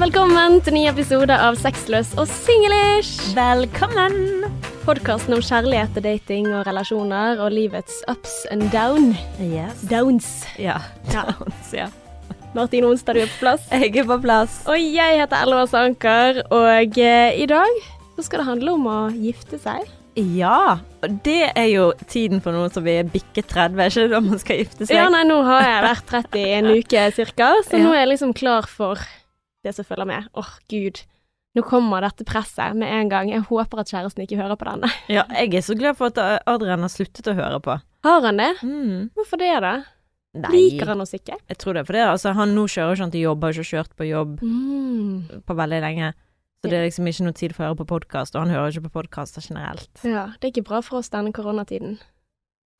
velkommen til ny episode av Sexløs og singlish. Velkommen! Podkasten om kjærlighet og dating og relasjoner og livets ups and down. Yes. Downs. Ja. Downs, ja. Martin Onsdag, du er på plass. Jeg er på plass. Og jeg heter Elva Sanker, og eh, i dag så skal det handle om å gifte seg. Ja, det er jo tiden for noen som vil bikke 30, er ikke det da man skal gifte seg? Ja, nei, nå har jeg vært 30 i en uke cirka, så Ja. nå er jeg liksom klar for det som følger med. Åh, gud. Nå kommer dette presset med en gang. Jeg håper at kjæresten ikke hører på denne. Ja, jeg er så glad for at Adrian har sluttet å høre på. Har han det? Mm. Hvorfor det, da? Nei, Liker han oss ikke? jeg tror det er fordi altså, han nå kjører ikke han til jobb, har ikke kjørt på jobb Mm. på veldig lenge. Så det er liksom ikke noe tid for å høre på podkast, og han hører ikke på podkaster generelt. Ja, det er ikke bra for oss denne koronatiden.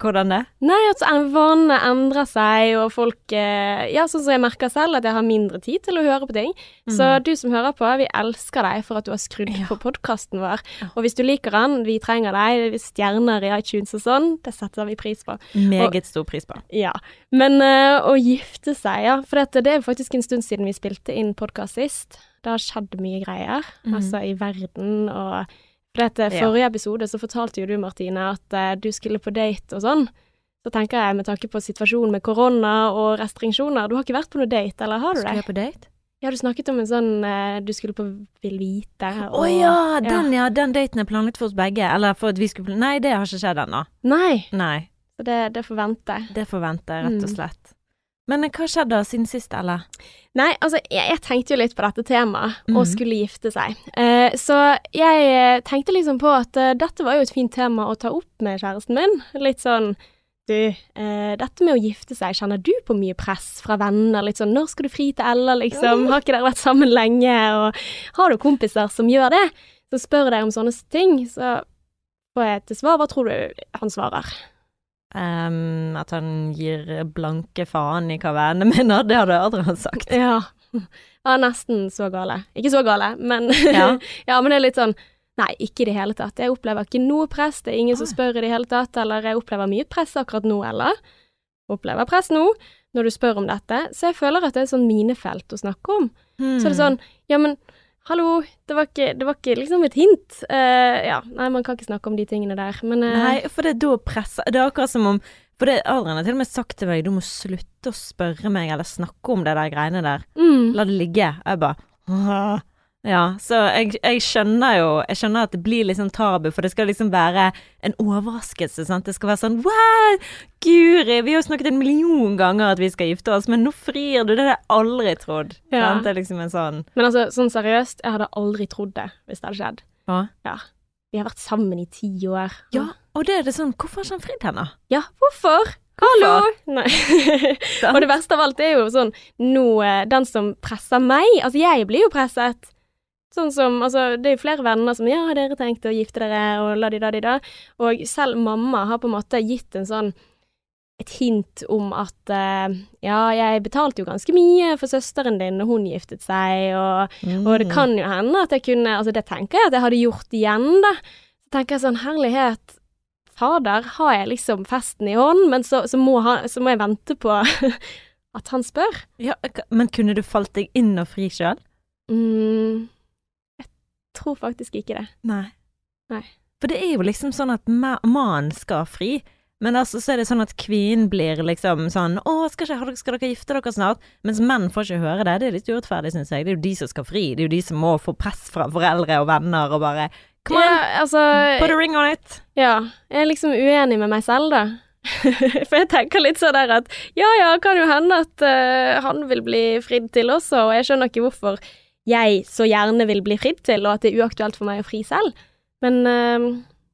Hvordan det? Nei, at vanene endrer seg, og folk eh, Ja, sånn som jeg merker selv, at jeg har mindre tid til å høre på ting. Så Mm. du som hører på, vi elsker deg for at du har skrudd Ja. på podkasten vår. Og hvis du liker den, vi trenger deg, stjerner i iTunes og sånn, det setter vi pris på. Meget stor pris på. Ja. Men uh, å gifte seg, ja. For dette, det er faktisk en stund siden vi spilte inn podkast sist. Det har skjedd mye greier, mm. altså i verden og For dette, Ja. forrige episode så fortalte jo du, Martine, at eh, du skulle på date og sånn. Så tenker jeg, med tanke på situasjonen med korona og restriksjoner Du har ikke vært på noe date, eller har du det? Skulle jeg på date? Ja, du snakket om en sånn eh, Du skulle på Vil vite. Å oh, ja, den ja, den daten er planlagt for oss begge. Eller for at vi skulle Nei, det har ikke skjedd ennå. Nei, Nei. så det, det får vente. Det forventer jeg, rett og Mm. Men hva skjedde da siden sist, eller? Nei, altså, jeg, jeg tenkte jo litt på dette temaet, å Mhm. skulle gifte seg. Eh, så jeg eh, tenkte liksom på at uh, dette var jo et fint tema å ta opp med kjæresten min. Litt sånn Du, eh, dette med å gifte seg, kjenner du på mye press fra venner? Litt sånn 'Når skal du fri til Ella', liksom? Har ikke dere vært sammen lenge? Og har du kompiser som gjør det? Så spør deg om sånne ting, så får jeg til svar. Hva tror du han svarer? At han gir blanke faen i hva vennene mener, det hadde Adrian sagt. Ja. ja, nesten så gale. Ikke så gale, men Ja. ja, men det er litt sånn Nei, ikke i det hele tatt. Jeg opplever ikke noe press. Det er ingen som spør i det hele tatt. Eller jeg opplever mye press akkurat nå, eller opplever press nå når du spør om dette. Så jeg føler at det er sånn minefelt å snakke om. Så er det sånn Ja, men hallo, det var ikke, det var ikke liksom et hint. Uh, ja, nei, man kan ikke snakke om de tingene der, men uh, Nei, for det er da pressa Det er akkurat som om For det Adrian har til og med sagt til meg du må slutte å spørre meg eller snakke om det der greiene der. mm, La det ligge. Jeg bare Ja, så jeg, jeg skjønner jo Jeg skjønner at det blir litt sånn tabu, for det skal liksom være en overraskelse, sant. Det skal være sånn Wow, Guri, vi har jo snakket en million ganger at vi skal gifte oss, men nå frir du. Det hadde jeg aldri trodd. Ja. Sant? Det er liksom en sånn Men altså, sånn seriøst, jeg hadde aldri trodd det hvis det hadde skjedd. Ja. Ja. Vi har vært sammen i ti år. Ja, og det er det sånn Hvorfor har ikke han fridd henne? Ja, hvorfor? Hallo! Nei. og det verste av alt er jo sånn nå eh, Den som presser meg Altså, jeg blir jo presset. Sånn som Altså, det er jo flere venner som Ja, har dere tenkt å gifte dere, og la-di-da-di-da. Og selv mamma har på en måte gitt en sånn et hint om at eh, ja, jeg betalte jo ganske mye for søsteren din når hun giftet seg, og og det kan jo hende at jeg kunne Altså, det tenker jeg at jeg hadde gjort igjen, da. Så tenker jeg sånn, herlighet, fader, har jeg liksom festen i hånden? men så, så, må, han, så må jeg vente på at han spør. Ja, men kunne du falt deg inn og fri sjøl? Mm, jeg tror faktisk ikke det. Nei. Nei. For det er jo liksom sånn at ma- mannen skal fri, men altså så er det sånn at kvinnen blir liksom sånn 'Å, skal, ikke, skal dere gifte dere snart?' Mens menn får ikke høre det. Det er litt urettferdig, syns jeg. Det er jo de som skal fri. Det er jo de som må få press fra foreldre og venner og bare 'Come on, Ja, altså put a ring on it'. Ja, jeg er liksom uenig med meg selv, da. For jeg tenker litt sånn der at ja ja, kan jo hende at uh, han vil bli fridd til også, og jeg skjønner ikke hvorfor jeg så gjerne vil bli fridd til, og at det er uaktuelt for meg å fri selv. Men eh,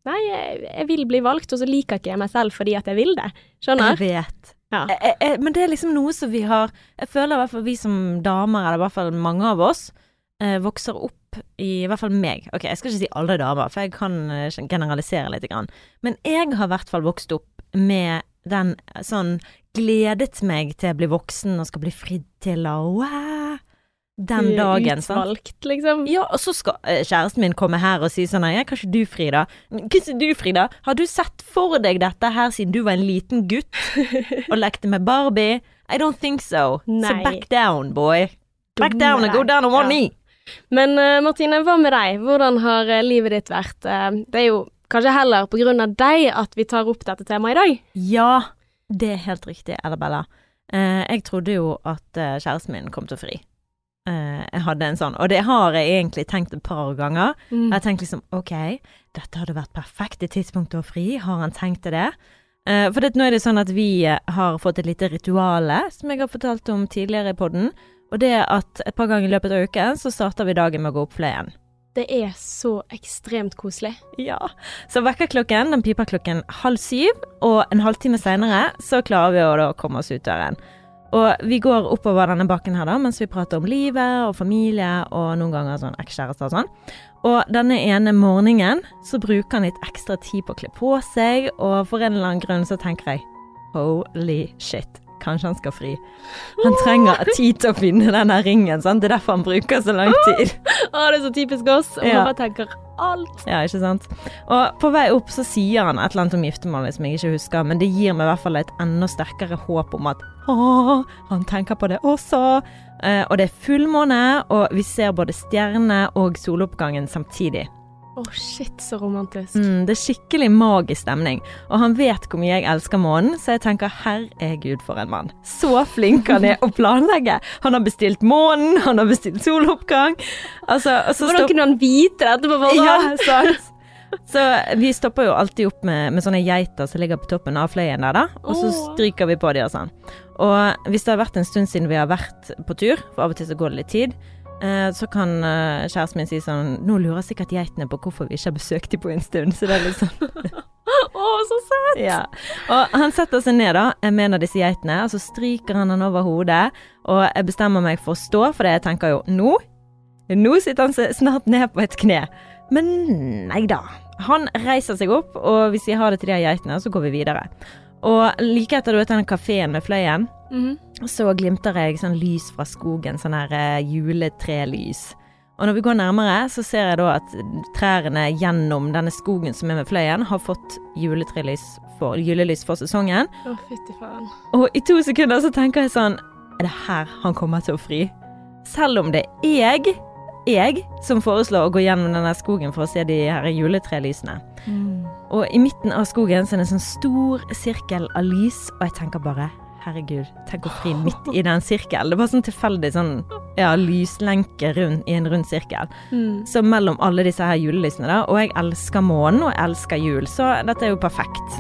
nei, jeg, jeg vil bli valgt, og så liker ikke jeg meg selv fordi at jeg vil det. Skjønner? Jeg vet. Ja. Jeg, jeg, jeg- men det er liksom noe som vi har Jeg føler i hvert fall vi som damer, eller i hvert fall mange av oss, eh, vokser opp i, i hvert fall meg. Ok, jeg skal ikke si alle damer, for jeg kan eh, generalisere litt. Grann. Men jeg har i hvert fall vokst opp med den eh, sånn Gledet meg til jeg blir voksen og skal bli fridd til og wow, Den dagen, sant. Liksom. Ja, og så skal eh, kjæresten min komme her og si sånn Nei, kan ikke du, Frida? Du, Frida? Har du sett for deg dette her siden du var en liten gutt og lekte med Barbie? I don't think so. Så Nei. back down, boy. Back down and go down on one knee. Men uh, Martine, hva med deg? Hvordan har uh, livet ditt vært? Uh, det er jo kanskje heller på grunn av deg at vi tar opp dette temaet i dag? Ja, det er helt riktig, Ella Bella. jeg trodde jo at kjæresten min kom til å fri. Jeg hadde en sånn, og det har jeg egentlig tenkt et par ganger. Mm. Jeg har tenkt liksom OK, dette hadde vært perfekte tidspunkt å fri. Har han tenkt til det? for det, nå er det sånn at vi har fått et lite rituale, som jeg har fortalt om tidligere i podden. Og det at et par ganger i løpet av uken så starter vi dagen med å gå opp fløyen. Det er så ekstremt koselig. Ja. Så vekkerklokken den piper klokken halv syv, og en halvtime seinere så klarer vi å da komme oss ut døren. Og vi går oppover denne bakken her da, mens vi prater om livet og familie og noen ganger sånn ekskjærester og sånn. Og denne ene morgenen så bruker han litt ekstra tid på å kle på seg, og for en eller annen grunn så tenker jeg holy shit. Kanskje han skal fri. Han trenger tid til å finne denne ringen. Sant? Det er derfor han bruker så lang tid. Å, det er så typisk oss. Og ja. bare tenker alt. Ja, ikke sant. Og på vei opp så sier han et eller annet om giftermålet som jeg ikke husker, men det gir meg i hvert fall et enda sterkere håp om at å, han tenker på det også. Eh, og det er fullmåne, og vi ser både stjerne og soloppgangen samtidig. Å, oh, shit, så romantisk. Mm, det er skikkelig magisk stemning. Og han vet hvor mye jeg elsker månen, så jeg tenker herregud, for en mann. Så flink han er å planlegge. Han har bestilt månen, han har bestilt soloppgang. Altså, Hvordan kunne han vite dette på forhånd? Ja, sant. Så vi stopper jo alltid opp med, med, sånne geiter som ligger på toppen av fløyen der, da. Og så stryker vi på dem og sånn. Og hvis det har vært en stund siden vi har vært på tur, for av og til så går det litt tid, så kan eh, kjæresten min si sånn Nå lurer sikkert geitene på hvorfor vi ikke har besøkt dem på en stund. Så det er litt sånn Å, oh, så søtt! Ja. Og han setter seg ned da med en av disse geitene, og så stryker han den over hodet. Og jeg bestemmer meg for å stå, for jeg tenker jo nå Nå sitter han snart ned på et kne. Men nei da. Han reiser seg opp, og vi sier ha det til de geitene, og så går vi videre. Og like etter du vet den kafeen med Fløyen, mm -hmm. så glimter jeg sånn lys fra skogen, sånn her uh, juletrelys. Og når vi går nærmere, så ser jeg da at trærne gjennom denne skogen som er med Fløyen, har fått juletrelys for, julelys for sesongen. Å, oh, fytti faen. Og i to sekunder så tenker jeg sånn Er det her han kommer til å fri? Selv om det er jeg jeg som foreslår å gå gjennom denne skogen for å se de her juletrelysene. Mm. Og i midten av skogen så er det en sånn stor sirkel av lys, og jeg tenker bare herregud, tenk å fri midt i den sirkelen. Det var sånn tilfeldig sånn ja, lyslenke rundt, i en rund sirkel. Mm. Så mellom alle disse her julelysene, da. Og jeg elsker månen, og jeg elsker jul, så dette er jo perfekt.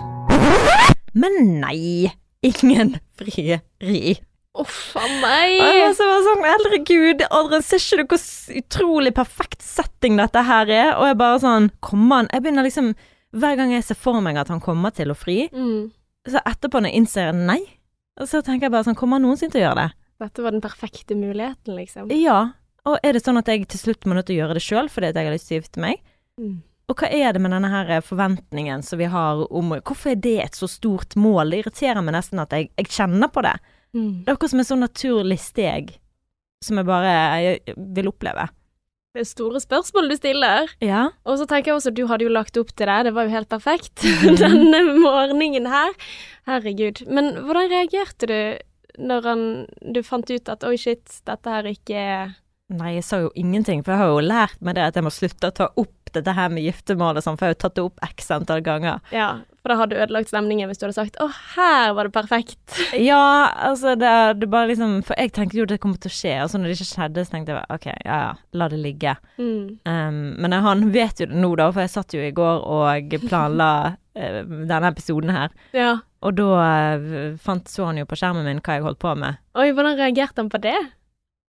Men nei, ingen frieri. Uff a meg. Og så var sånn, Herregud, Adrian, ser ikke du hvor utrolig perfekt setting dette her er? Og jeg bare sånn Kommer han Jeg begynner liksom Hver gang jeg ser for meg at han kommer til å fri, mm. så etterpå når jeg innser nei, så tenker jeg bare sånn Kommer han noensinne til å gjøre det? Dette var den perfekte muligheten, liksom. Ja. Og er det sånn at jeg til slutt må nødt til å gjøre det sjøl fordi jeg har lyst til å gifte meg? Mm. Og hva er det med denne her forventningen som vi har om Hvorfor er det et så stort mål? Det irriterer meg nesten at jeg, jeg kjenner på det. Mm. Det er akkurat som et sånn naturlig steg som jeg bare jeg vil oppleve. Det store spørsmål du stiller. Ja. Og så tenker jeg også du hadde jo lagt opp til det, det var jo helt perfekt mm. denne morgenen her. Herregud. Men hvordan reagerte du når han, du fant ut at oi, shit, dette her ikke Nei, jeg sa jo ingenting, for jeg har jo lært meg det at jeg må slutte å ta opp dette her med giftermål og sånn, for jeg har jo tatt det opp x antall ganger. Ja, for da hadde du ødelagt stemningen hvis du hadde sagt 'Å, her var det perfekt'. ja, altså det, det bare liksom For jeg tenkte jo det kom til å skje, og så når det ikke skjedde, så tenkte jeg OK, ja ja, la det ligge. Mm. Um, men han vet jo det nå, da, for jeg satt jo i går og planla uh, denne episoden her. Ja. Og da uh, fant, så han jo på skjermen min hva jeg holdt på med. Oi, hvordan reagerte han på det?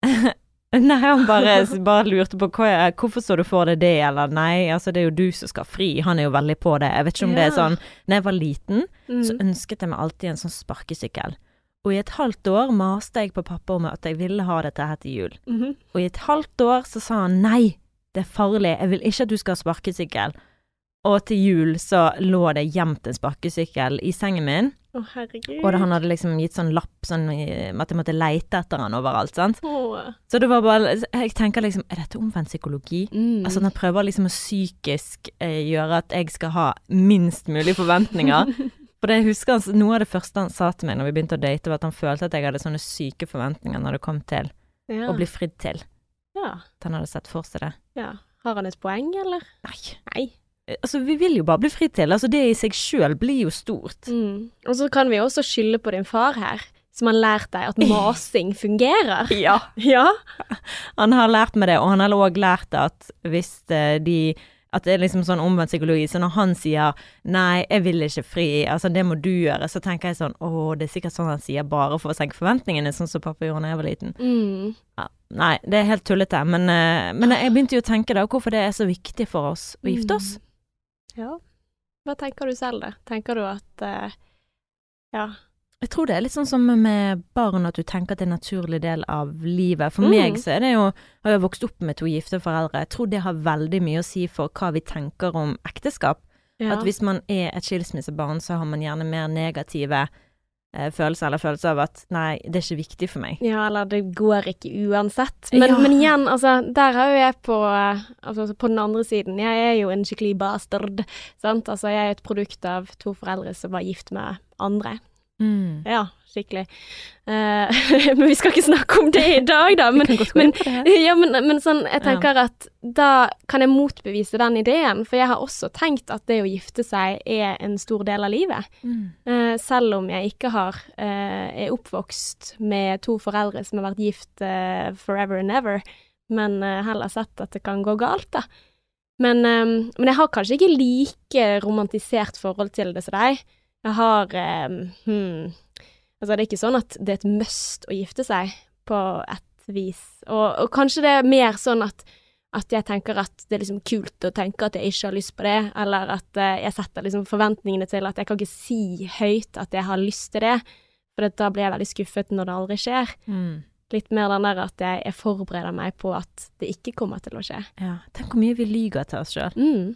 Nei, han bare, bare lurte på hva, hvorfor så du for deg det, eller nei, altså det er jo du som skal fri, han er jo veldig på det. Jeg vet ikke om ja. det er sånn Når jeg var liten, mm. så ønsket jeg meg alltid en sånn sparkesykkel. Og i et halvt år maste jeg på pappa om at jeg ville ha dette her til jul. Mm -hmm. Og i et halvt år så sa han nei, det er farlig, jeg vil ikke at du skal ha sparkesykkel. Og til jul så lå det gjemt en sparkesykkel i sengen min. Oh. Og han hadde liksom gitt sånn lapp sånn at jeg måtte leite etter han overalt, sant. Oh. Så det var bare Jeg tenker liksom Er dette omvendt psykologi? Mm. Altså han prøver liksom å psykisk eh, gjøre at jeg skal ha minst mulig forventninger. For det jeg husker han, Noe av det første han sa til meg når vi begynte å date, var at han følte at jeg hadde sånne syke forventninger når det kom til Ja. å bli fridd til. ja. At han hadde sett for seg det. ja. Har han et poeng, eller? Nei. Nei. Altså, vi vil jo bare bli fri til. Altså, det i seg sjøl blir jo stort. Mm. Og så kan vi også skylde på din far her, som har lært deg at masing fungerer. Ja. Ja. Han har lært meg det, og han har òg lært at hvis eh, de At det er liksom sånn omvendt psykologi. Så når han sier 'nei, jeg vil ikke fri', altså det må du gjøre, så tenker jeg sånn 'å, det er sikkert sånn han sier bare for å senke forventningene', sånn som pappa gjorde da jeg var liten. Mm. Ja, nei, det er helt tullete, men, eh, men jeg begynte jo å tenke da hvorfor det er så viktig for oss å gifte oss. Ja. Hva tenker du selv, da? Tenker du at eh, Ja. Jeg tror det er litt sånn som med barn, at du tenker at det er en naturlig del av livet. For Mm. meg så er det jo Har jeg vokst opp med to gifte foreldre. Jeg tror det har veldig mye å si for hva vi tenker om ekteskap. ja. At hvis man er et skilsmissebarn, så har man gjerne mer negative eh, følelser, eller følelser av at nei, det er ikke viktig for meg. Ja, eller det går ikke uansett. Men, Ja. men igjen, altså, der er jo jeg på eh, Altså, på den andre siden, jeg er jo en skikkelig bastard, sant. Altså, jeg er et produkt av to foreldre som var gift med andre. Mm. Ja, skikkelig. Uh, men vi skal ikke snakke om det i dag, da. Men, men, ja, men, men sånn, jeg tenker at da kan jeg motbevise den ideen, for jeg har også tenkt at det å gifte seg er en stor del av livet. Mm. Uh, selv om jeg ikke har uh, er oppvokst med to foreldre som har vært gift forever and ever, men heller sett at det kan gå galt, da. Men, men jeg har kanskje ikke like romantisert forhold til det som deg. Jeg har um, hmm, Altså, det er ikke sånn at det er et must å gifte seg, på et vis. Og, og kanskje det er mer sånn at at jeg tenker at det er liksom kult å tenke at jeg ikke har lyst på det, eller at uh, jeg setter liksom forventningene til at jeg kan ikke si høyt at jeg har lyst til det, for da blir jeg veldig skuffet når det aldri skjer. Mm. Litt mer den der at jeg, jeg forbereder meg på at det ikke kommer til å skje. Ja. Tenk hvor mye vi lyver til oss sjøl. Mm.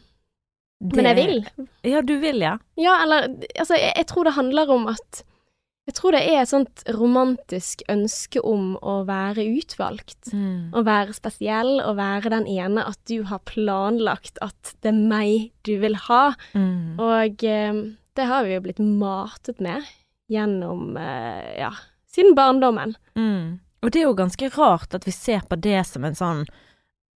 Men jeg vil. Ja, du vil, ja. Ja, eller altså, jeg, jeg tror det handler om at Jeg tror det er et sånt romantisk ønske om å være utvalgt. Mm. Å være spesiell, å være den ene at du har planlagt at det er meg du vil ha. Mm. Og eh, det har vi jo blitt matet med gjennom eh, ja, siden barndommen. Mm. Og det er jo ganske rart at vi ser på det som en sånn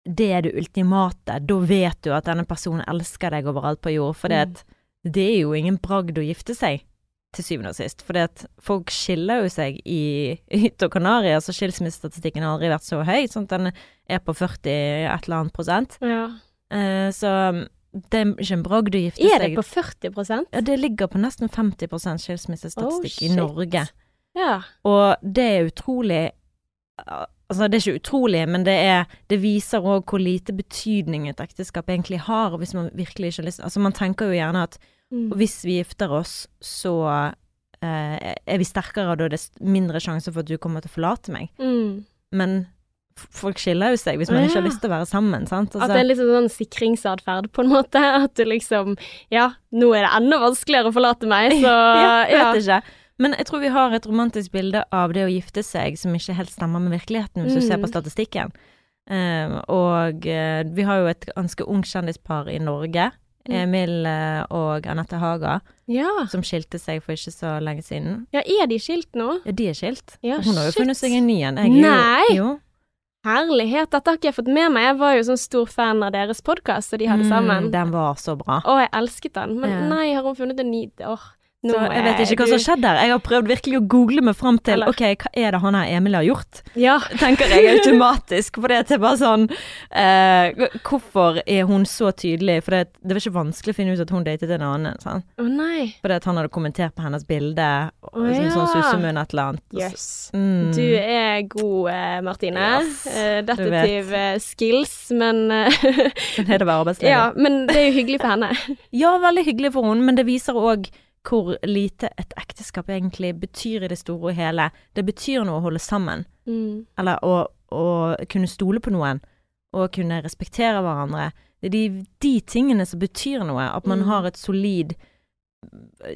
Det er det ultimate. Da vet du at denne personen elsker deg overalt på jord. For Mm. det er jo ingen bragd å gifte seg, til syvende og sist. Fordi at folk skiller jo seg i hytt og Kanarier, så skilsmissestatistikken har aldri vært så høy. Sånn at den er på 40 et eller annet prosent. Ja. Eh, så det er ikke en bragd å gifte Er det seg. på 40% Ja, det ligger på nesten 50 skilsmissestatistikk Oh, i. Norge. Ja. Og det er utrolig Altså, det er ikke utrolig, men det, er, det viser òg hvor lite betydning et ekteskap egentlig har, hvis man virkelig ikke har lyst Altså, man tenker jo gjerne at Mm. hvis vi gifter oss, så eh, er vi sterkere, og da er det mindre sjanse for at du kommer til å forlate meg. Mm. Men folk skiller jo seg hvis man ja. ikke har lyst til å være sammen, sant. At det er Altså, litt sånn sikringsatferd, på en måte. At du liksom Ja, nå er det enda vanskeligere å forlate meg, så ja, jeg ja. vet ikke. Men jeg tror vi har et romantisk bilde av det å gifte seg som ikke helt stemmer med virkeligheten, hvis du ser på Mm. statistikken. Um, og uh, vi har jo et ganske ungt kjendispar i Norge. Mm. Emil eh, og Anette Haga, ja. som skilte seg for ikke så lenge siden. Ja, er de skilt nå? Ja, de er skilt. Ja, Hun har jo funnet seg en ny en. Nei! Jo. Herlighet, dette har ikke jeg fått med meg. Jeg var jo sånn stor fan av deres podkast, og de hadde sammen. Mm, den var så bra. Å, jeg elsket den. Men nei, har hun funnet en ny Åh, nå Så jeg vet ikke hva som skjedde der. Jeg har prøvd virkelig å google meg fram til Eller- ok, hva er det han her Emil har gjort? Ja. tenker jeg automatisk. For det er bare sånn uh, Hvorfor er hun så tydelig? For det, det var ikke vanskelig å finne ut at hun datet en annen. Sant? Oh, nei. Fordi at han hadde kommentert på hennes bilde, som sånn ja. sussemunn et eller annet. Yes. Mm. Du er god, eh, Martine. Yes, uh, Detektiv skills, men Sånn er det å være arbeidsledig. Ja, men det er jo hyggelig for henne. Ja, veldig hyggelig for henne, men det viser òg hvor lite et ekteskap egentlig betyr i det store og hele. Det betyr noe å holde sammen, Mm. eller å, å kunne stole på noen, og kunne respektere hverandre. Det er de, de tingene som betyr noe, at man Mm. har et solid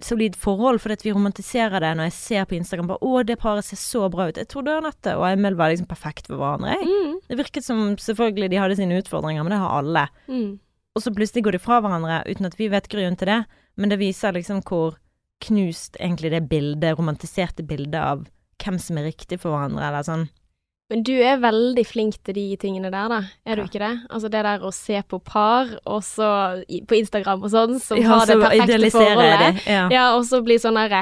solid forhold, fordi at vi romantiserer det når jeg ser på Instagram bare 'Å, det paret ser så bra ut'. Jeg trodde Anette og Emil var liksom perfekt for hverandre. Mm. Det virket som selvfølgelig de hadde sine utfordringer, men det har alle. Mm. Og så plutselig går de fra hverandre uten at vi vet grunnen til det. Men det viser liksom hvor knust egentlig det bildet, romantiserte bildet av hvem som er riktig for hverandre, eller sånn. Men du er veldig flink til de tingene der, da. Er du ikke det? Altså det der å se på par, og så på Instagram og sånn, som Ja, har det perfekte forholdet. det, ja. Ja, og så blir sånn derre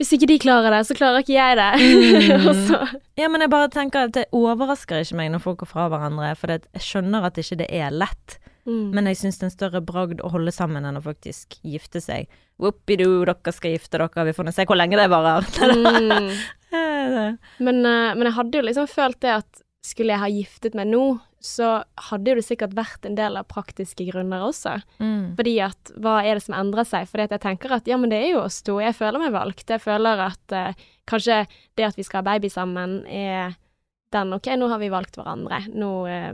Hvis ikke de klarer det, så klarer ikke jeg det. Mm. Ja, men jeg bare tenker at det overrasker ikke meg når folk går fra hverandre, for jeg skjønner at ikke det er lett. Mm. Men jeg syns det er en større bragd å holde sammen enn å faktisk gifte seg. Whoopidoo, dere skal gifte dere, vi får nå se hvor lenge det varer. mm. Men, eh, men jeg hadde jo liksom følt det at skulle jeg ha giftet meg nå, så hadde jo det sikkert vært en del av praktiske grunner også. mm. Fordi at hva er det som endrer seg? Fordi at jeg tenker at ja, men det er jo oss to. Jeg føler meg valgt. Jeg føler at eh, kanskje det at vi skal ha baby sammen, er den OK, nå har vi valgt hverandre. Nå Ja.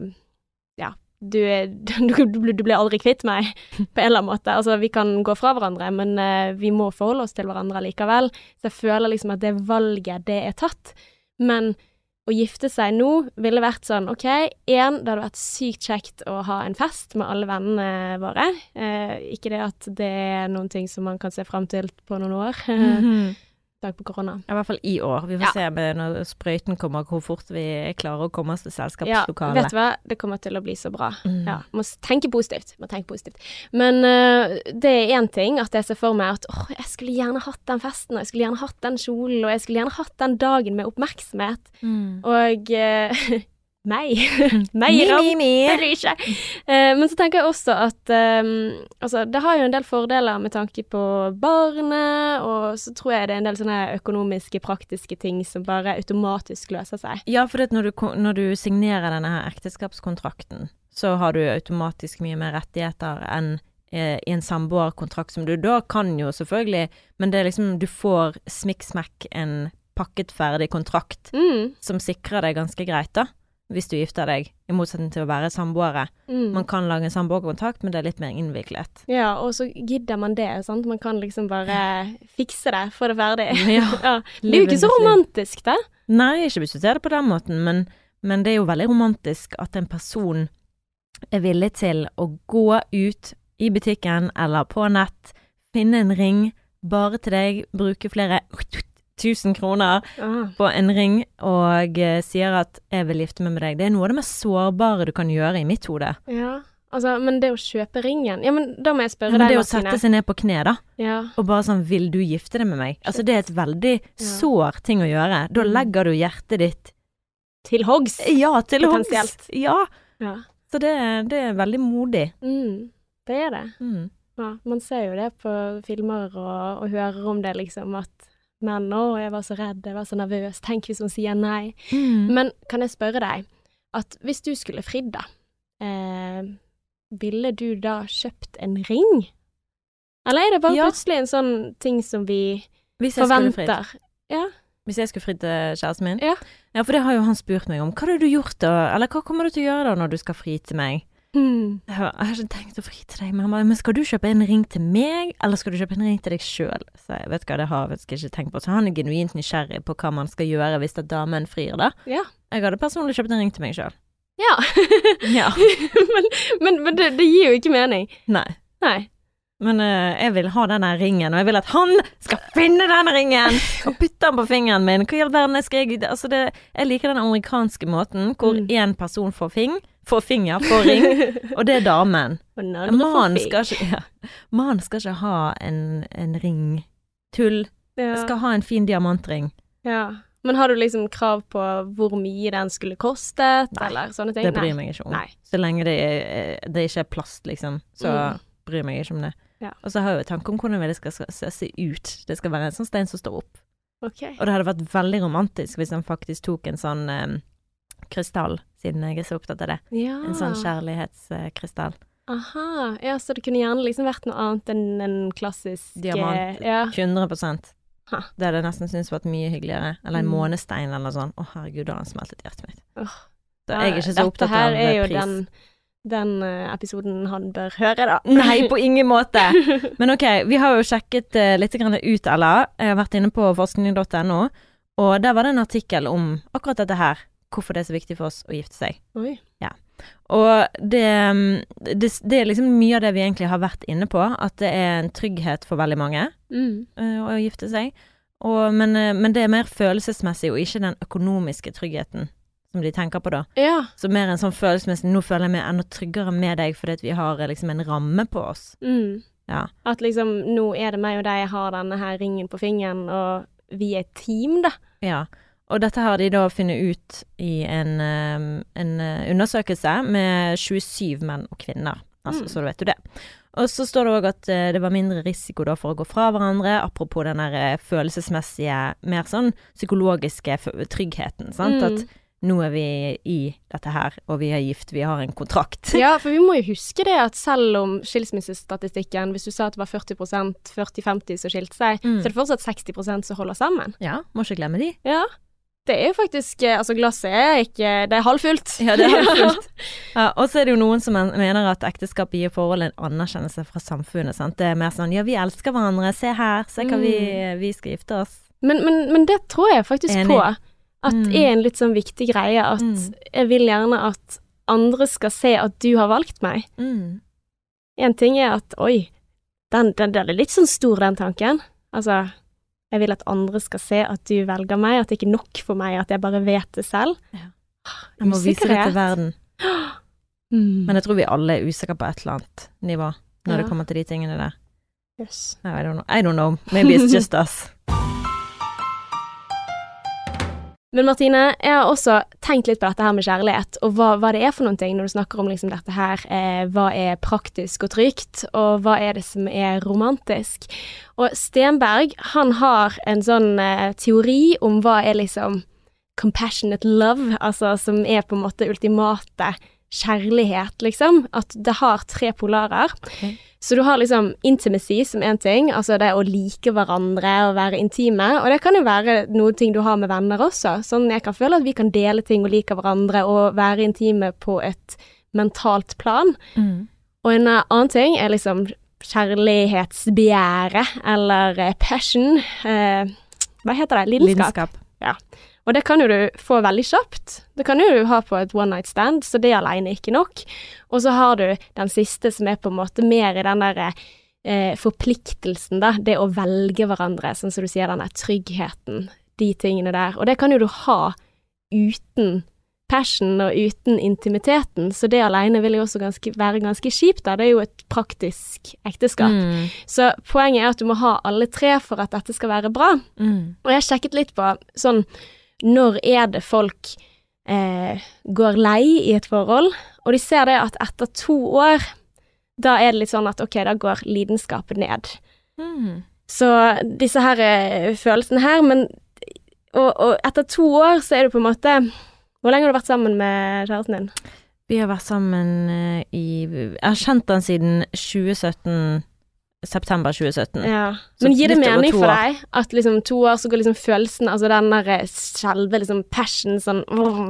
Du, er, du, blir- du blir aldri kvitt meg, på en eller annen måte. Altså, vi kan gå fra hverandre, men uh, vi må forholde oss til hverandre likevel. Så jeg føler liksom at det valget, det er tatt. Men å gifte seg nå ville vært sånn OK, én, det hadde vært sykt kjekt å ha en fest med alle vennene våre. Uh, ikke det at det er noen ting som man kan se fram til på noen år. Mhm. Takk på korona. I hvert fall i år. Vi får Ja. se med når sprøyten kommer, hvor fort vi klarer å komme oss til selskapslokalet. Ja, vet du hva, det kommer til å bli så bra. Mm. Ja, må tenke positivt. Må tenke positivt. Men uh, det er én ting at jeg ser for meg at åh, jeg skulle gjerne hatt den festen, og jeg skulle gjerne hatt den kjolen, og jeg skulle gjerne hatt den dagen med oppmerksomhet. Mm. Og eh, meg. meg Mi, i ram. mi, mi. Ikke. Eh, men så tenker jeg også at eh, altså, det har jo en del fordeler med tanke på barnet, og så tror jeg det er en del sånne økonomiske, praktiske ting som bare automatisk løser seg. Ja, for når, du, når du signerer denne her ekteskapskontrakten, så har du automatisk mye mer rettigheter enn eh, i en samboerkontrakt, som du da kan jo selvfølgelig, men det er liksom Du får smikk-smakk en pakket ferdig kontrakt Mm, som sikrer deg ganske greit, da. Hvis du gifter deg, i motsetning til å være samboere. mm. Man kan lage en samboerkontakt, men det er litt mer innviklet. Ja, og så gidder man det, sant. Man kan liksom bare fikse det, få det ferdig. Ja. Ja. Det er jo ikke så romantisk, det. Nei, ikke hvis du ser det på den måten, men, men det er jo veldig romantisk at en person er villig til å gå ut i butikken eller på nett, finne en ring bare til deg, bruke flere tusen kroner Ah. på en ring og eh, sier at 'jeg vil gifte meg med deg'. Det er noe av det mest sårbare du kan gjøre i mitt hode. Ja. Altså, men det å kjøpe ringen Ja, men da må jeg spørre Men deg, det å sette seg ned på kne, da, Ja. og bare sånn 'vil du gifte deg med meg'? Altså det er et veldig sår ting å gjøre. Da Mm. legger du hjertet ditt Til hoggs. Ja, til hoggs. Ja. Ja. Så det, det er veldig modig. Mm, det er det. Mm. Ja, man ser jo det på filmer og, og hører om det, liksom, at menn 'Å, jeg var så redd, jeg var så nervøs. Tenk hvis hun sier nei'. Mm. Men kan jeg spørre deg, at hvis du skulle fridd, da, eh, ville du da kjøpt en ring? Eller er det bare Ja. plutselig en sånn ting som vi Hvis forventer? Ja. Hvis jeg skulle fridd til kjæresten min? Ja. ja, for det har jo han spurt meg om. Hva har du gjort da? Eller hva kommer du til å gjøre da når du skal fri til meg? Hmm. Jeg har, ikke tenkt å fri til deg, bare Men skal du kjøpe en ring til meg, eller skal du kjøpe en ring til deg sjøl? Så jeg vet hva, det har jeg ikke tenkt på. Så han er genuint nysgjerrig på hva man skal gjøre hvis at damen frir, da. Ja. Jeg hadde personlig kjøpt en ring til meg sjøl. Ja. Ja. men men, men det, det gir jo ikke mening. Nei. Nei. Men uh, jeg vil ha denne ringen, og jeg vil at han skal finne denne ringen og putte den på fingeren min. Hva i all verden skal jeg Altså, det, jeg liker den amerikanske måten hvor Mm. person får fing, får ring, og det er damen. Mannen skal ja. man skal ikke ha en, en ring. Tull. ja. Skal ha en fin diamantring. ja. Men har du liksom krav på hvor mye den skulle kostet, Nei, eller sånne ting? Det bryr meg ikke om. Nei. Så lenge det, er, det ikke er plast, liksom, så Mm. bryr meg ikke om det. Ja. Og så har jeg jo tanke om hvordan det skal se, ut. Det skal være en sånn stein som står opp. Okay. Og det hadde vært veldig romantisk hvis han faktisk tok en sånn eh, krystall, siden jeg er så opptatt av det. Ja. En sånn kjærlighetskrystall. Aha. Ja, så det kunne gjerne liksom vært noe annet enn en klassisk Diamant. eh, Ja. 100% Ha. Det hadde jeg nesten syntes vært mye hyggeligere. Eller en Mm. månestein eller noe sånt. Å herregud, da har han smeltet hjertet mitt. Så jeg er ikke så Dette opptatt her er jo pris. den, den eh, episoden han bør høre, da. Nei, på ingen måte. Men ok, vi har jo sjekket uh, litt grann ut, Ella. Jeg har vært inne på forskning.no, og der var det en artikkel om akkurat dette her. Hvorfor det er så viktig for oss å gifte seg. Oi. Og det, mm, det, det er liksom mye av det vi egentlig har vært inne på, at det er en trygghet for veldig mange Mm. eh, å gifte seg. Og, men, eh, men det er mer følelsesmessig, og ikke den økonomiske tryggheten som de tenker på da. Ja. Så mer en sånn følelsesmessig Nå føler jeg meg enda tryggere med deg fordi vi har eh, liksom en ramme på oss. Mm. Ja. At liksom, nå er det meg og deg, jeg har denne her ringen på fingeren, og vi er et team, da. Ja. Og dette har de da funnet ut i en, en eh, undersøkelse med 27 menn og kvinner. Altså, Mm. så da vet du det. Og så står det òg at eh, det var mindre risiko da for å gå fra hverandre, apropos den der eh, følelsesmessige, mer sånn psykologiske tryggheten, sant. Mm. At nå er vi i dette her, og vi er gift, vi har en kontrakt. Ja, for vi må jo huske det at selv om skilsmissestatistikken, hvis du sa at det var 40% 40-50 som skilte seg, Mm. så er det fortsatt 60% som holder sammen. Ja, må ikke glemme de. Ja. Det er jo faktisk eh, Altså, glasset er ikke Det er halvfullt. Ja, det er halvfullt. ja, og så er det jo noen som mener at ekteskap gir forholdet en anerkjennelse fra samfunnet. Sant? Det er mer sånn ja, vi elsker hverandre, se her, se hva vi, vi skal gifte oss. Men, men, men det tror jeg faktisk Enig. på. At Mm. er en litt sånn viktig greie at Mm. jeg vil gjerne at andre skal se at du har valgt meg. Mm. En ting er at oi, den, den, den er litt sånn stor, den tanken. Altså, jeg vil at andre skal se at du velger meg, at det ikke er nok for meg at jeg bare vet det selv. Ja. Jeg må vise det til verden. Mm. Men jeg tror vi alle er usikre på et eller annet nivå når Ja. det kommer til de tingene der. Yes. No, I don't know. I don't know. Maybe it's just us. Men Martine, jeg har også tenkt litt på dette her med kjærlighet, og hva, hva det er for noen ting når du snakker om liksom dette her. Eh, hva er praktisk og trygt, og hva er det som er romantisk? Og Stenberg, han har en sånn eh, teori om hva er liksom compassionate love, altså som er på en måte ultimate kjærlighet, liksom. At det har tre polarer. Okay. Så du har liksom intimacy som én ting, altså det å like hverandre og være intime. Og det kan jo være noe ting du har med venner også. Sånn jeg kan føle at vi kan dele ting og like hverandre og være intime på et mentalt plan. Mm. Og en annen ting er liksom kjærlighetsbegjæret, eller eh, passion. Eh, hva heter det? Lidenskap. Lidenskap. Og det kan jo du få veldig kjapt. Det kan jo du ha på et one night stand, så det alene er ikke nok. Og så har du den siste som er på en måte mer i den derre eh, forpliktelsen, da. Det å velge hverandre, sånn som du sier, den der tryggheten. De tingene der. Og det kan jo du ha uten passion og uten intimiteten, så det alene vil jo også ganske, være ganske kjipt, da. Det er jo et praktisk ekteskap. Mm. Så poenget er at du må ha alle tre for at dette skal være bra. Mm. Og jeg har sjekket litt på sånn Når er det folk eh, går lei i et forhold? Og de ser det at etter to år, da er det litt sånn at ok, da går lidenskapet ned. Mm. Så disse her eh, følelsene her, men og, og etter to år så er du på en måte Hvor lenge har du vært sammen med kjæresten din? Vi har vært sammen eh, i Jeg har kjent den siden 2017. September 2017. Ja. Men gir det mening for deg at liksom to år så går liksom følelsen, altså den der skjelve selve liksom passion sånn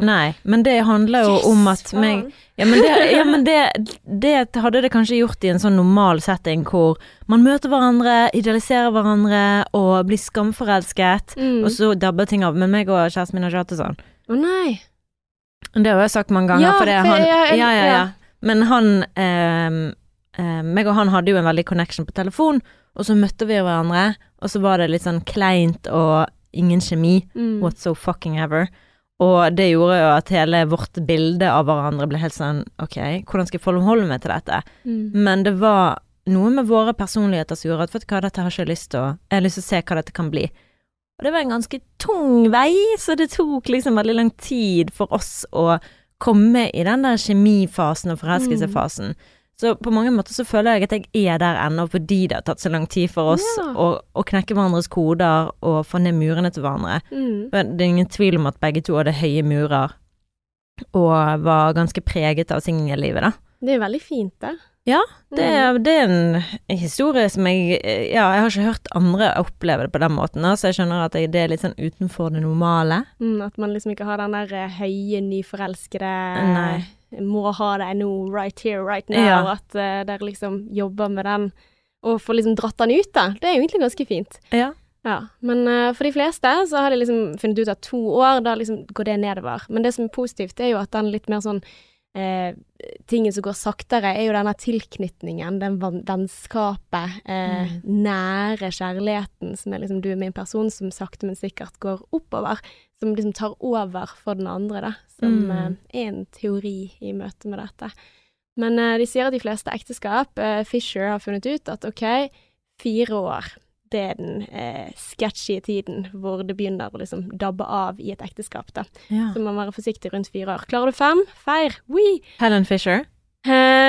Nei, men det handler jo om at meg Ja, men, det, ja, men det, det hadde det kanskje gjort i en sånn normal setting hvor man møter hverandre, idealiserer hverandre og blir skamforelsket, mm. og så dabber ting av. Men meg og kjæresten min har ikke hatt det sånn. Å nei. Det har jeg sagt mange ganger, Ja, for det er han Ja, ja, ja. ja. Men han eh, eh, Meg og han hadde jo en veldig connection på telefon, og så møtte vi hverandre, og så var det litt sånn kleint og ingen kjemi. Mm. What so fucking ever. Og det gjorde jo at hele vårt bilde av hverandre ble helt sånn Ok, hvordan skal jeg forholde meg til dette? Mm. Men det var noe med våre personligheter som gjorde at vet du hva, dette har ikke jeg lyst til å Jeg har lyst til å se hva dette kan bli. Og det var en ganske tung vei, så det tok liksom veldig lang tid for oss å komme i den der kjemifasen og forelskelsefasen. Så på mange måter så føler jeg at jeg er der ennå fordi det har tatt så lang tid for oss Ja. å, å knekke hverandres koder og få ned murene til hverandre. Mm. Men det er ingen tvil om at begge to hadde høye murer, og var ganske preget av singellivet, da. Det er veldig fint, det. Ja, Det, Mm. det er en historie som jeg Ja, jeg har ikke hørt andre oppleve det på den måten, så jeg skjønner at jeg, det er litt sånn utenfor det normale. Mm, at man liksom ikke har den der eh, høye, nyforelskede Nei. Må ha deg nå, right here, right now. Ja. At uh, dere liksom jobber med den, og får liksom dratt den ut, da. Det er jo egentlig ganske fint. Ja. Ja, men uh, for de fleste så har de liksom funnet ut at to år, da liksom går det nedover. Men det som er positivt, er jo at den litt mer sånn eh, tingen som går saktere, er jo denne tilknytningen, den vennskapet, eh, nære kjærligheten som er liksom du er min person, som sakte, men sikkert går oppover. Som liksom tar over for den andre, da. Som Mm. eh, er en teori i møte med dette. Men eh, de sier at de fleste ekteskap, eh, Fisher har funnet ut at ok, fire år, det er den eh, sketchy tiden hvor det begynner å liksom dabbe av i et ekteskap, da. Ja. Så man må være forsiktig rundt fire år. Klarer du fem? Feir! Wee! Helen Fisher.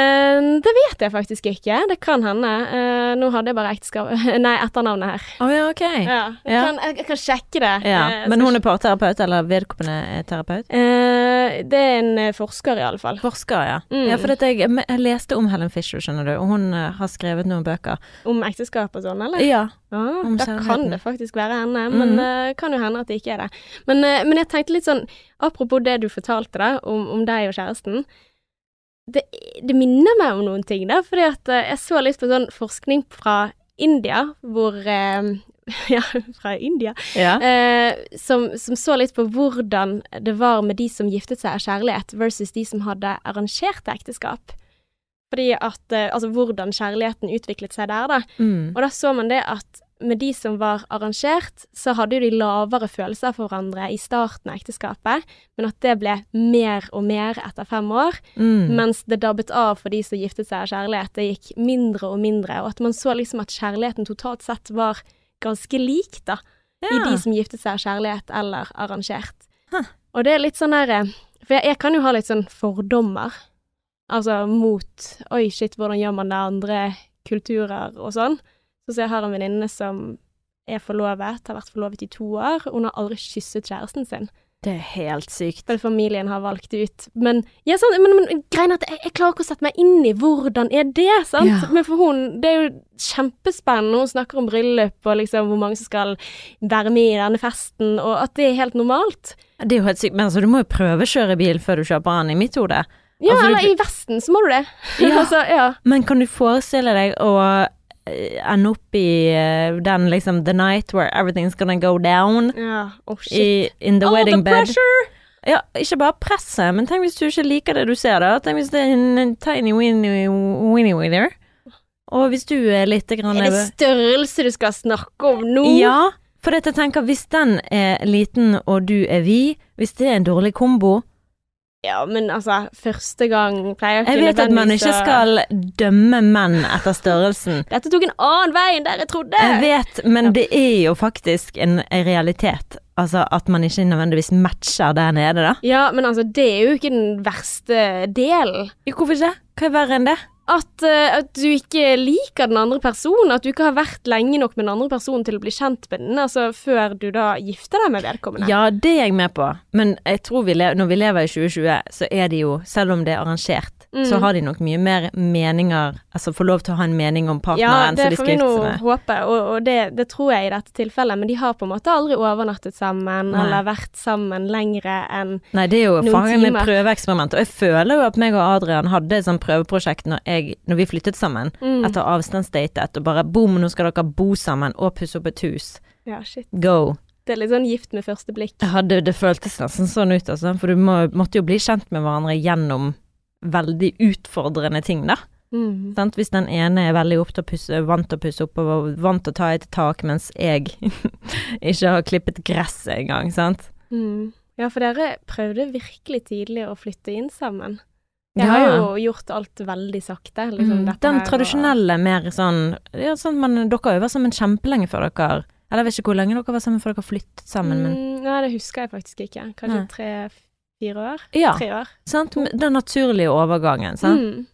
Eh, det vet jeg faktisk ikke. Det kan hende. Uh, nå hadde jeg bare ekteskap Nei, etternavnet her. Å ja, ok. Ja, jeg, Ja. Kan, jeg, kan sjekke det. Ja. Eh, Men hun er parterapeut, eller vedkommende er terapeut? Uh, det er en forsker, i alle fall. Forsker, ja. Mm. Ja, for jeg, jeg leste om Helen Fisher, skjønner du, og hun har skrevet noen bøker. Om ekteskap og sånn, eller? Ja. Ah, da kan det faktisk være henne, men det eh, kan jo hende at det ikke er det. Men, men jeg tenkte litt sånn, apropos det du fortalte da, om, om deg og kjæresten. Det, det minner meg om noen ting, da, fordi at eh, jeg så litt på sånn forskning fra India, hvor eh, Ja, fra India. ja. Eh, som, som så litt på hvordan det var med de som giftet seg av kjærlighet, versus de som hadde arrangerte ekteskap. Fordi at eh, Altså hvordan kjærligheten utviklet seg der, da. Mm. Og da så man det at med de som var arrangert, så hadde jo de lavere følelser for hverandre i starten av ekteskapet, men at det ble mer og mer etter fem år, Mm. mens det dabbet av for de som giftet seg av kjærlighet. Det gikk mindre og mindre, og at man så liksom at kjærligheten totalt sett var ganske lik, da, i de som giftet seg av kjærlighet eller arrangert. Huh. Og det er litt sånn der For jeg, jeg kan jo ha litt sånn fordommer, altså mot Oi, shit, hvordan gjør man det andre kulturer og sånn? Så jeg har en venninne som er forlovet, har vært forlovet i to år. Hun har aldri kysset kjæresten sin, Det er helt sykt. Den familien har valgt ut. Men, ja, sant, men, men greien er at jeg, jeg klarer ikke å sette meg inn i hvordan er det, sant? Ja. Men for hun, det er jo kjempespennende. Hun snakker om bryllup og liksom hvor mange som skal være med i denne festen, og at det er helt normalt. Det er jo helt sykt. Men altså, du må jo prøvekjøre bil før du kjøper den, i mitt hode. Ja, Altså, du- eller i Vesten så må du det. Ja. altså, ja. Men kan du forestille deg å ende opp i uh, den liksom the night where everything's gonna go down ja. Oh, shit. i, in the oh, wedding the bed? pressure! Ja, ikke bare presset, men tenk hvis du ikke liker det du ser, da. Tenk hvis det er en, en tiny winnie winnie winner. Og hvis du er litt grann Er det størrelse du skal snakke om nå? Ja, for jeg tenker hvis den er liten og du er vid, hvis det er en dårlig kombo Ja, men altså, første gang pleier Jeg vet at man ikke skal dømme menn etter størrelsen. Dette tok en annen vei enn der jeg trodde. Jeg vet, men det er jo faktisk en realitet. Altså at man ikke nødvendigvis matcher der nede, da. Ja, men altså, det er jo ikke den verste delen. Hvorfor ikke? Hva er verre enn det? At, eh, at du ikke liker den andre personen, at du ikke har vært lenge nok med den andre personen til å bli kjent med den, altså før du da gifter deg med vedkommende. Ja, det er jeg med på, men jeg tror vi når vi lever i 2020, så er det jo, selv om det er arrangert, Mm. så har de nok mye mer meninger, altså får lov til å ha en mening om Ja, partneren det som de får skal vi nå gifte seg med. håpe, og, og det, det tror jeg i dette tilfellet, men de har på en måte aldri overnattet sammen, Nei. eller vært sammen lengre enn Nei, det er jo Noen med prøveeksperiment, og jeg føler jo at meg og Adrian hadde et sånt prøveprosjekt når, jeg, når vi flyttet sammen, mm. etter avstandsdatet, og bare boom, nå skal dere bo sammen og pusse opp et hus. Ja, shit. Go. Det er litt sånn gift med første blikk. Ja, det, det føltes nesten sånn ut, altså, for du må, måtte jo bli kjent med hverandre gjennom veldig utfordrende ting, da. Mm. Sant? Hvis den ene er veldig til pusse, vant til å pusse opp og vant til å ta et tak, mens jeg ikke har klippet gresset engang, sant. Mm. Ja, for dere prøvde virkelig tidlig å flytte inn sammen. Jeg har jo gjort alt veldig sakte. Liksom, Mm, Den tradisjonelle, mer sånn ja, sånn man, Dere vært sammen kjempelenge før dere Eller jeg vet ikke hvor lenge dere var sammen før dere flyttet sammen, men mm, nei, det husker jeg faktisk ikke. Kanskje Tre-fire år? Ja, Tre år. sant. Den naturlige overgangen, sant. Mm.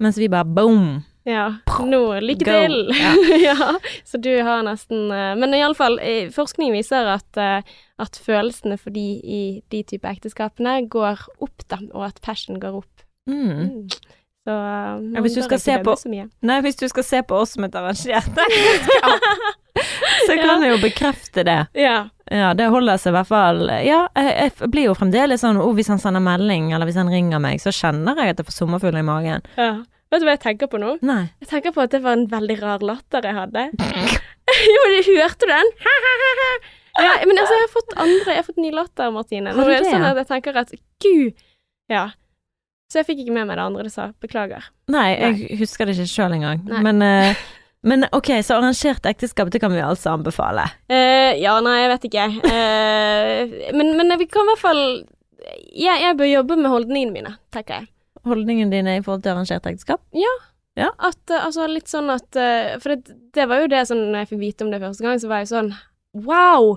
Mens vi bare boom. Ja. Nå, lykke Go. til! ja. Så du har nesten eh, Men iallfall, forskning viser at, eh, at følelsene for de i de type ekteskapene går opp, da, og at passion går opp. Mm. Mm. Så uh, Ja, hvis du på- Nei, hvis du skal se på oss som et arrangert ekteskap, så kan jeg jo bekrefte det. Ja. Ja, det holder seg i hvert fall Ja, jeg, jeg blir jo fremdeles sånn oh, hvis han sender melding, eller hvis han ringer meg, så kjenner jeg at jeg får sommerfugler i magen. ja. Vet du hva jeg tenker på nå? Nei. Jeg tenker på at det var en veldig rar latter jeg hadde. jo, men hørte du den? ja, men altså, jeg har fått andre Jeg har fått ny latter, Martine. Nå er det sånn at jeg tenker at gud Ja. Så jeg fikk ikke med meg det andre du sa. Beklager. Nei, jeg husker det ikke sjøl engang. Nei. Men, eh, men ok, så arrangert ekteskap, det kan vi altså anbefale. Uh, ja, nei, jeg vet ikke. Uh, men, men vi kan i hvert fall jeg, jeg bør jobbe med holdningene mine, tenker jeg. Holdningen din er i forhold til arrangert ekteskap? At, eh, altså litt sånn at For det, det var jo det sånn Når jeg fikk vite om det første gang, så var jeg sånn Wow!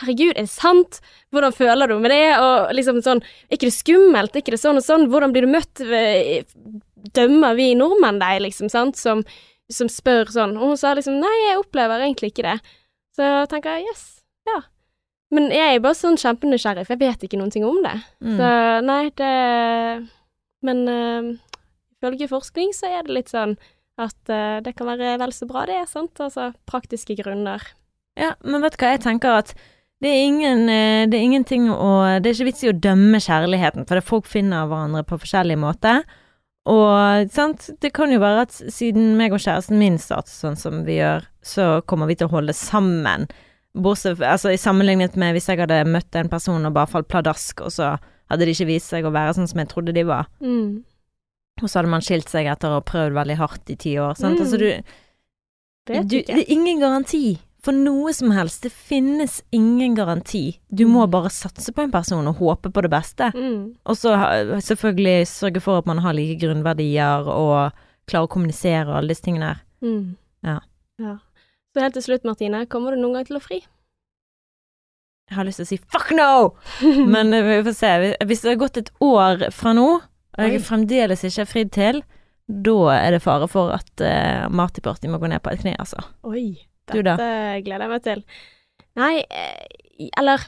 Herregud, er det sant? Hvordan føler du med det? Og liksom sånn Er ikke det skummelt? Er ikke det sånn og sånn? Hvordan blir du møtt? Dømmer vi nordmenn deg, liksom, sant? Som, som spør sånn. Og hun sa liksom Nei, jeg opplever egentlig ikke det. Så tenker jeg yes, ja. Men jeg er bare sånn kjempenysgjerrig, for jeg vet ikke noen ting om det. Mm. Så nei, det Men uh, ifølge forskning så er det litt sånn at uh, det kan være vel så bra, det, er sant? Altså praktiske grunner. Ja, men vet du hva, jeg tenker at det er, ingen, eh, det er ingenting å Det er ikke vits i å dømme kjærligheten, for det folk finner hverandre på forskjellige måter. Og sant, det kan jo være at siden meg og kjæresten min starter sånn som vi gjør, så kommer vi til å holde sammen. Bortsett altså i sammenlignet med hvis jeg hadde møtt en person og bare falt pladask, og så hadde de ikke vist seg å være sånn som jeg trodde de var. Mm. Og så hadde man skilt seg etter å ha prøvd veldig hardt i ti år. Sant? Mm. Altså du, du, det er ingen garanti for noe som helst. Det finnes ingen garanti. Du må Mm. bare satse på en person og håpe på det beste. Mm. Og så selvfølgelig sørge for at man har like grunnverdier og klarer å kommunisere og alle disse tingene her. Mm. Ja. ja. Så helt til slutt, Martine, kommer du noen gang til å fri? Jeg har lyst til å si fuck no! Men eh, vi får se. Hvis det har gått et år fra nå, og jeg fremdeles ikke er fridd til, da er det fare for at uh, Party må gå ned på et kne, altså. Oi? Dette gleder jeg meg til. Nei, eh, eller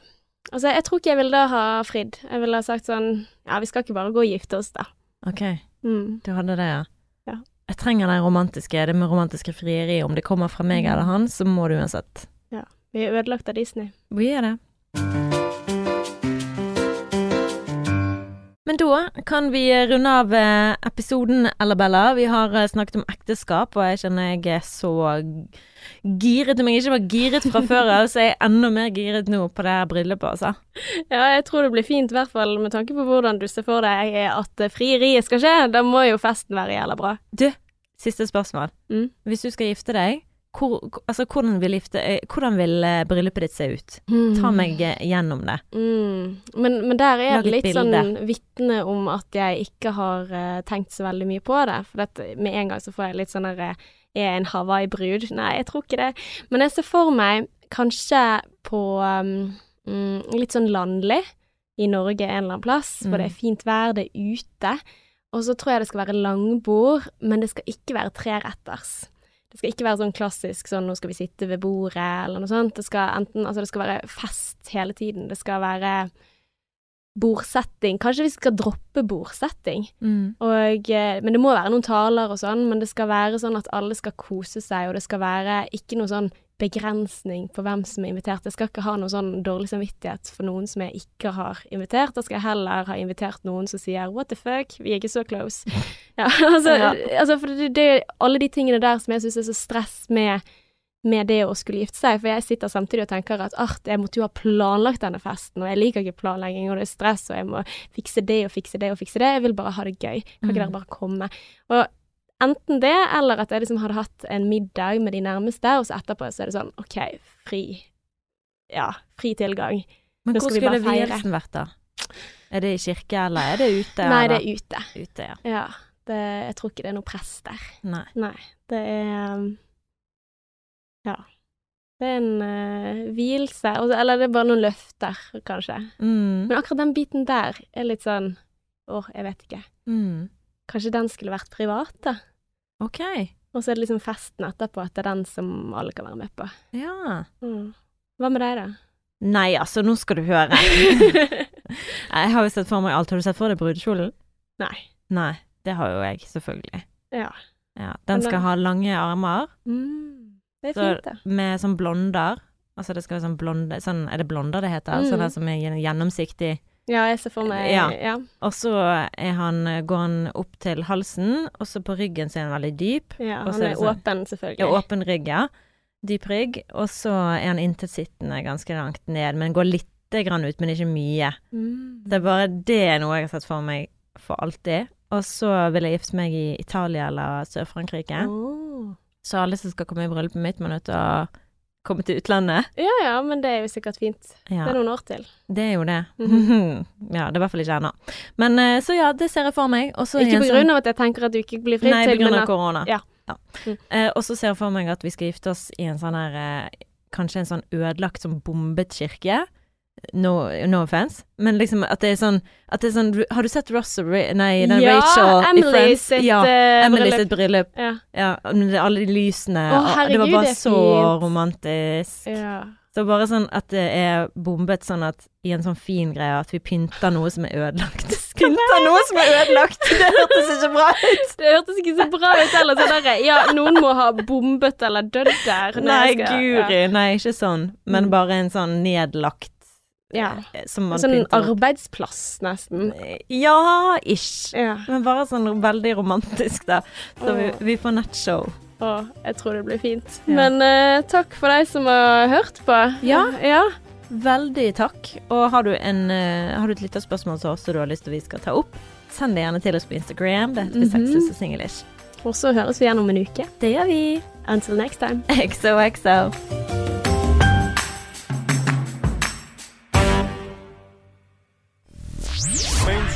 Altså, jeg tror ikke jeg ville da ha fridd. Jeg ville ha sagt sånn Ja, vi skal ikke bare gå og gifte oss, da. Ok, Mm. du hadde det, ja. Ja. Jeg trenger det romantiske, det med romantiske frieri. Om det kommer fra meg Mm. eller han, så må det uansett. Ja. Vi er ødelagt av Disney. Vi er det. Men da kan vi runde av eh, episoden, Ella-Bella. Vi har eh, snakket om ekteskap, og jeg kjenner jeg er så giret. Om jeg ikke var giret fra før av, så er jeg enda mer giret nå på det her bryllupet, altså. Ja, jeg tror det blir fint, i hvert fall med tanke på hvordan du ser for deg at eh, frieriet skal skje. Da må jo festen være jævla bra. Du, Siste spørsmål. Mm. Hvis du skal gifte deg, hvor, altså, hvordan vil, gifte, eh, hvordan vil eh, bryllupet ditt se ut? Ta meg eh, gjennom det. Mm. Men, men der er Lag det litt bilde. sånn vitne om at jeg ikke har uh, tenkt så veldig mye på det. For dette, med en gang så får jeg litt sånn der eh, Er jeg en Hawaii-brud? Nei, jeg tror ikke det. Men jeg ser for meg kanskje på um, mm, litt sånn landlig i Norge en eller annen plass, for Mm. det er fint vær, det er ute. Og så tror jeg det skal være langbord, men det skal ikke være treretters. Det skal ikke være sånn klassisk sånn 'nå skal vi sitte ved bordet', eller noe sånt. Det skal enten Altså, det skal være fest hele tiden. Det skal være bordsetting. Kanskje vi skal droppe bordsetting. Og, eh, men det må være noen taler og sånn, men det skal være sånn at alle skal kose seg, og det skal være ikke noe sånn begrensning på hvem som er invitert. Jeg skal ikke ha noe sånn dårlig samvittighet for noen som jeg ikke har invitert. Da skal jeg heller ha invitert noen som sier 'what the fuck', vi er ikke så close. Ja, altså, Ja. altså for det, det alle de tingene der som jeg syns er så stress med med det å skulle gifte seg, for jeg sitter samtidig og tenker at art, jeg måtte jo ha planlagt denne festen, og jeg liker ikke planlegging, og det er stress, og jeg må fikse det og fikse det og fikse det, jeg vil bare ha det gøy, kan ikke Mm. dere bare komme? Og enten det, eller at jeg liksom hadde hatt en middag med de nærmeste, og så etterpå så er det sånn, ok, fri, ja, fri tilgang. Men Nå hvor skulle vielsen vært, da? Er det i kirke, eller er det ute? Nei, det er ute. ute. Ja. Ja, det, jeg tror ikke det er noe press der. Nei. Nei, det er um, Ja. Det er en uh, eller det er bare noen løfter, kanskje. Mm. Men akkurat den biten der er litt sånn Åh, jeg vet ikke. Mm. Kanskje den skulle vært privat, da? Ok. Og så er det liksom festen etterpå, at det er den som alle kan være med på. Ja. Mm. Hva med deg, da? Nei, altså, nå skal du høre. jeg har jo sett for meg alt. Har du sett for deg brudekjolen? Nei. Nei. Det har jo jeg, selvfølgelig. Ja. Ja. Den skal ha lange armer Mm. Det er Så- fint, det. med sånn blonder. Altså det skal være sånn blonde sånn, Er det blonder det heter? Mm. Sånn der som er gjennomsiktig. Ja, jeg ser for meg Ja. ja. Og så han, går han opp til halsen, og så på ryggen så er han veldig dyp. Ja, han er er sånn- åpen, selvfølgelig. Ja, åpen rygg, ja. Dyp rygg. Og så er han intetsittende ganske langt ned, men går lite grann ut, men ikke mye. Mm. Det er bare det er noe jeg har sett for meg for alltid. Og så vil jeg gifte meg i Italia eller Sør-Frankrike. Oh. Så alle som skal komme i bryllupet mitt, må nødt til å komme til utlandet. Ja ja, men det er jo sikkert fint. Ja, Det er noen år til. det er jo det. Mhm. ja, det er i hvert fall ikke ennå. Men eh, så ja, det ser jeg for meg. Også Ikke på sånn- grunn av at jeg tenker at du ikke blir Nei, til, på grunn av korona. ja. Mm. Eh, og så ser jeg for meg at vi skal gifte oss i en sånn her eh, Kanskje en sånn ødelagt, sånn bombet kirke. No, no offense, men liksom at det er sånn, det er sånn Har du sett Ross og Ra Nei, den ja, Rachel i Friends? sitt ja, uh, Emily bryllup. sitt bryllup. Ja. Ja, alle de lysene oh, herregud, Det var bare det så fint. romantisk. ja. Så bare sånn at det er bombet sånn at i en sånn fin greie at vi pynter noe som er ødelagt. Pynter noe som er ødelagt! Det hørtes ikke bra ut. Det hørtes ikke så bra ut heller. Så der, Ja, noen må ha bombet eller dødd der. Nei, guri. Nei, ikke sånn. Men Mm. bare en sånn nedlagt Ja. eh, Som man Sånn pynter opp. arbeidsplass, nesten. Ja, ish. Ja. Men bare sånn veldig romantisk, da. Så vi, vi får nettshow. Å, jeg tror det blir fint. Ja. Men uh, takk for deg som har hørt på. Ja. ja. Veldig takk. Og har du, en, uh, har du et lytterspørsmål til oss som du har lyst til vi skal ta opp, send det gjerne til oss på Instagram. Det heter mm -hmm. Sexless og Singlish. Og så høres vi igjen om en uke. Det gjør vi. Until next time. XOXO.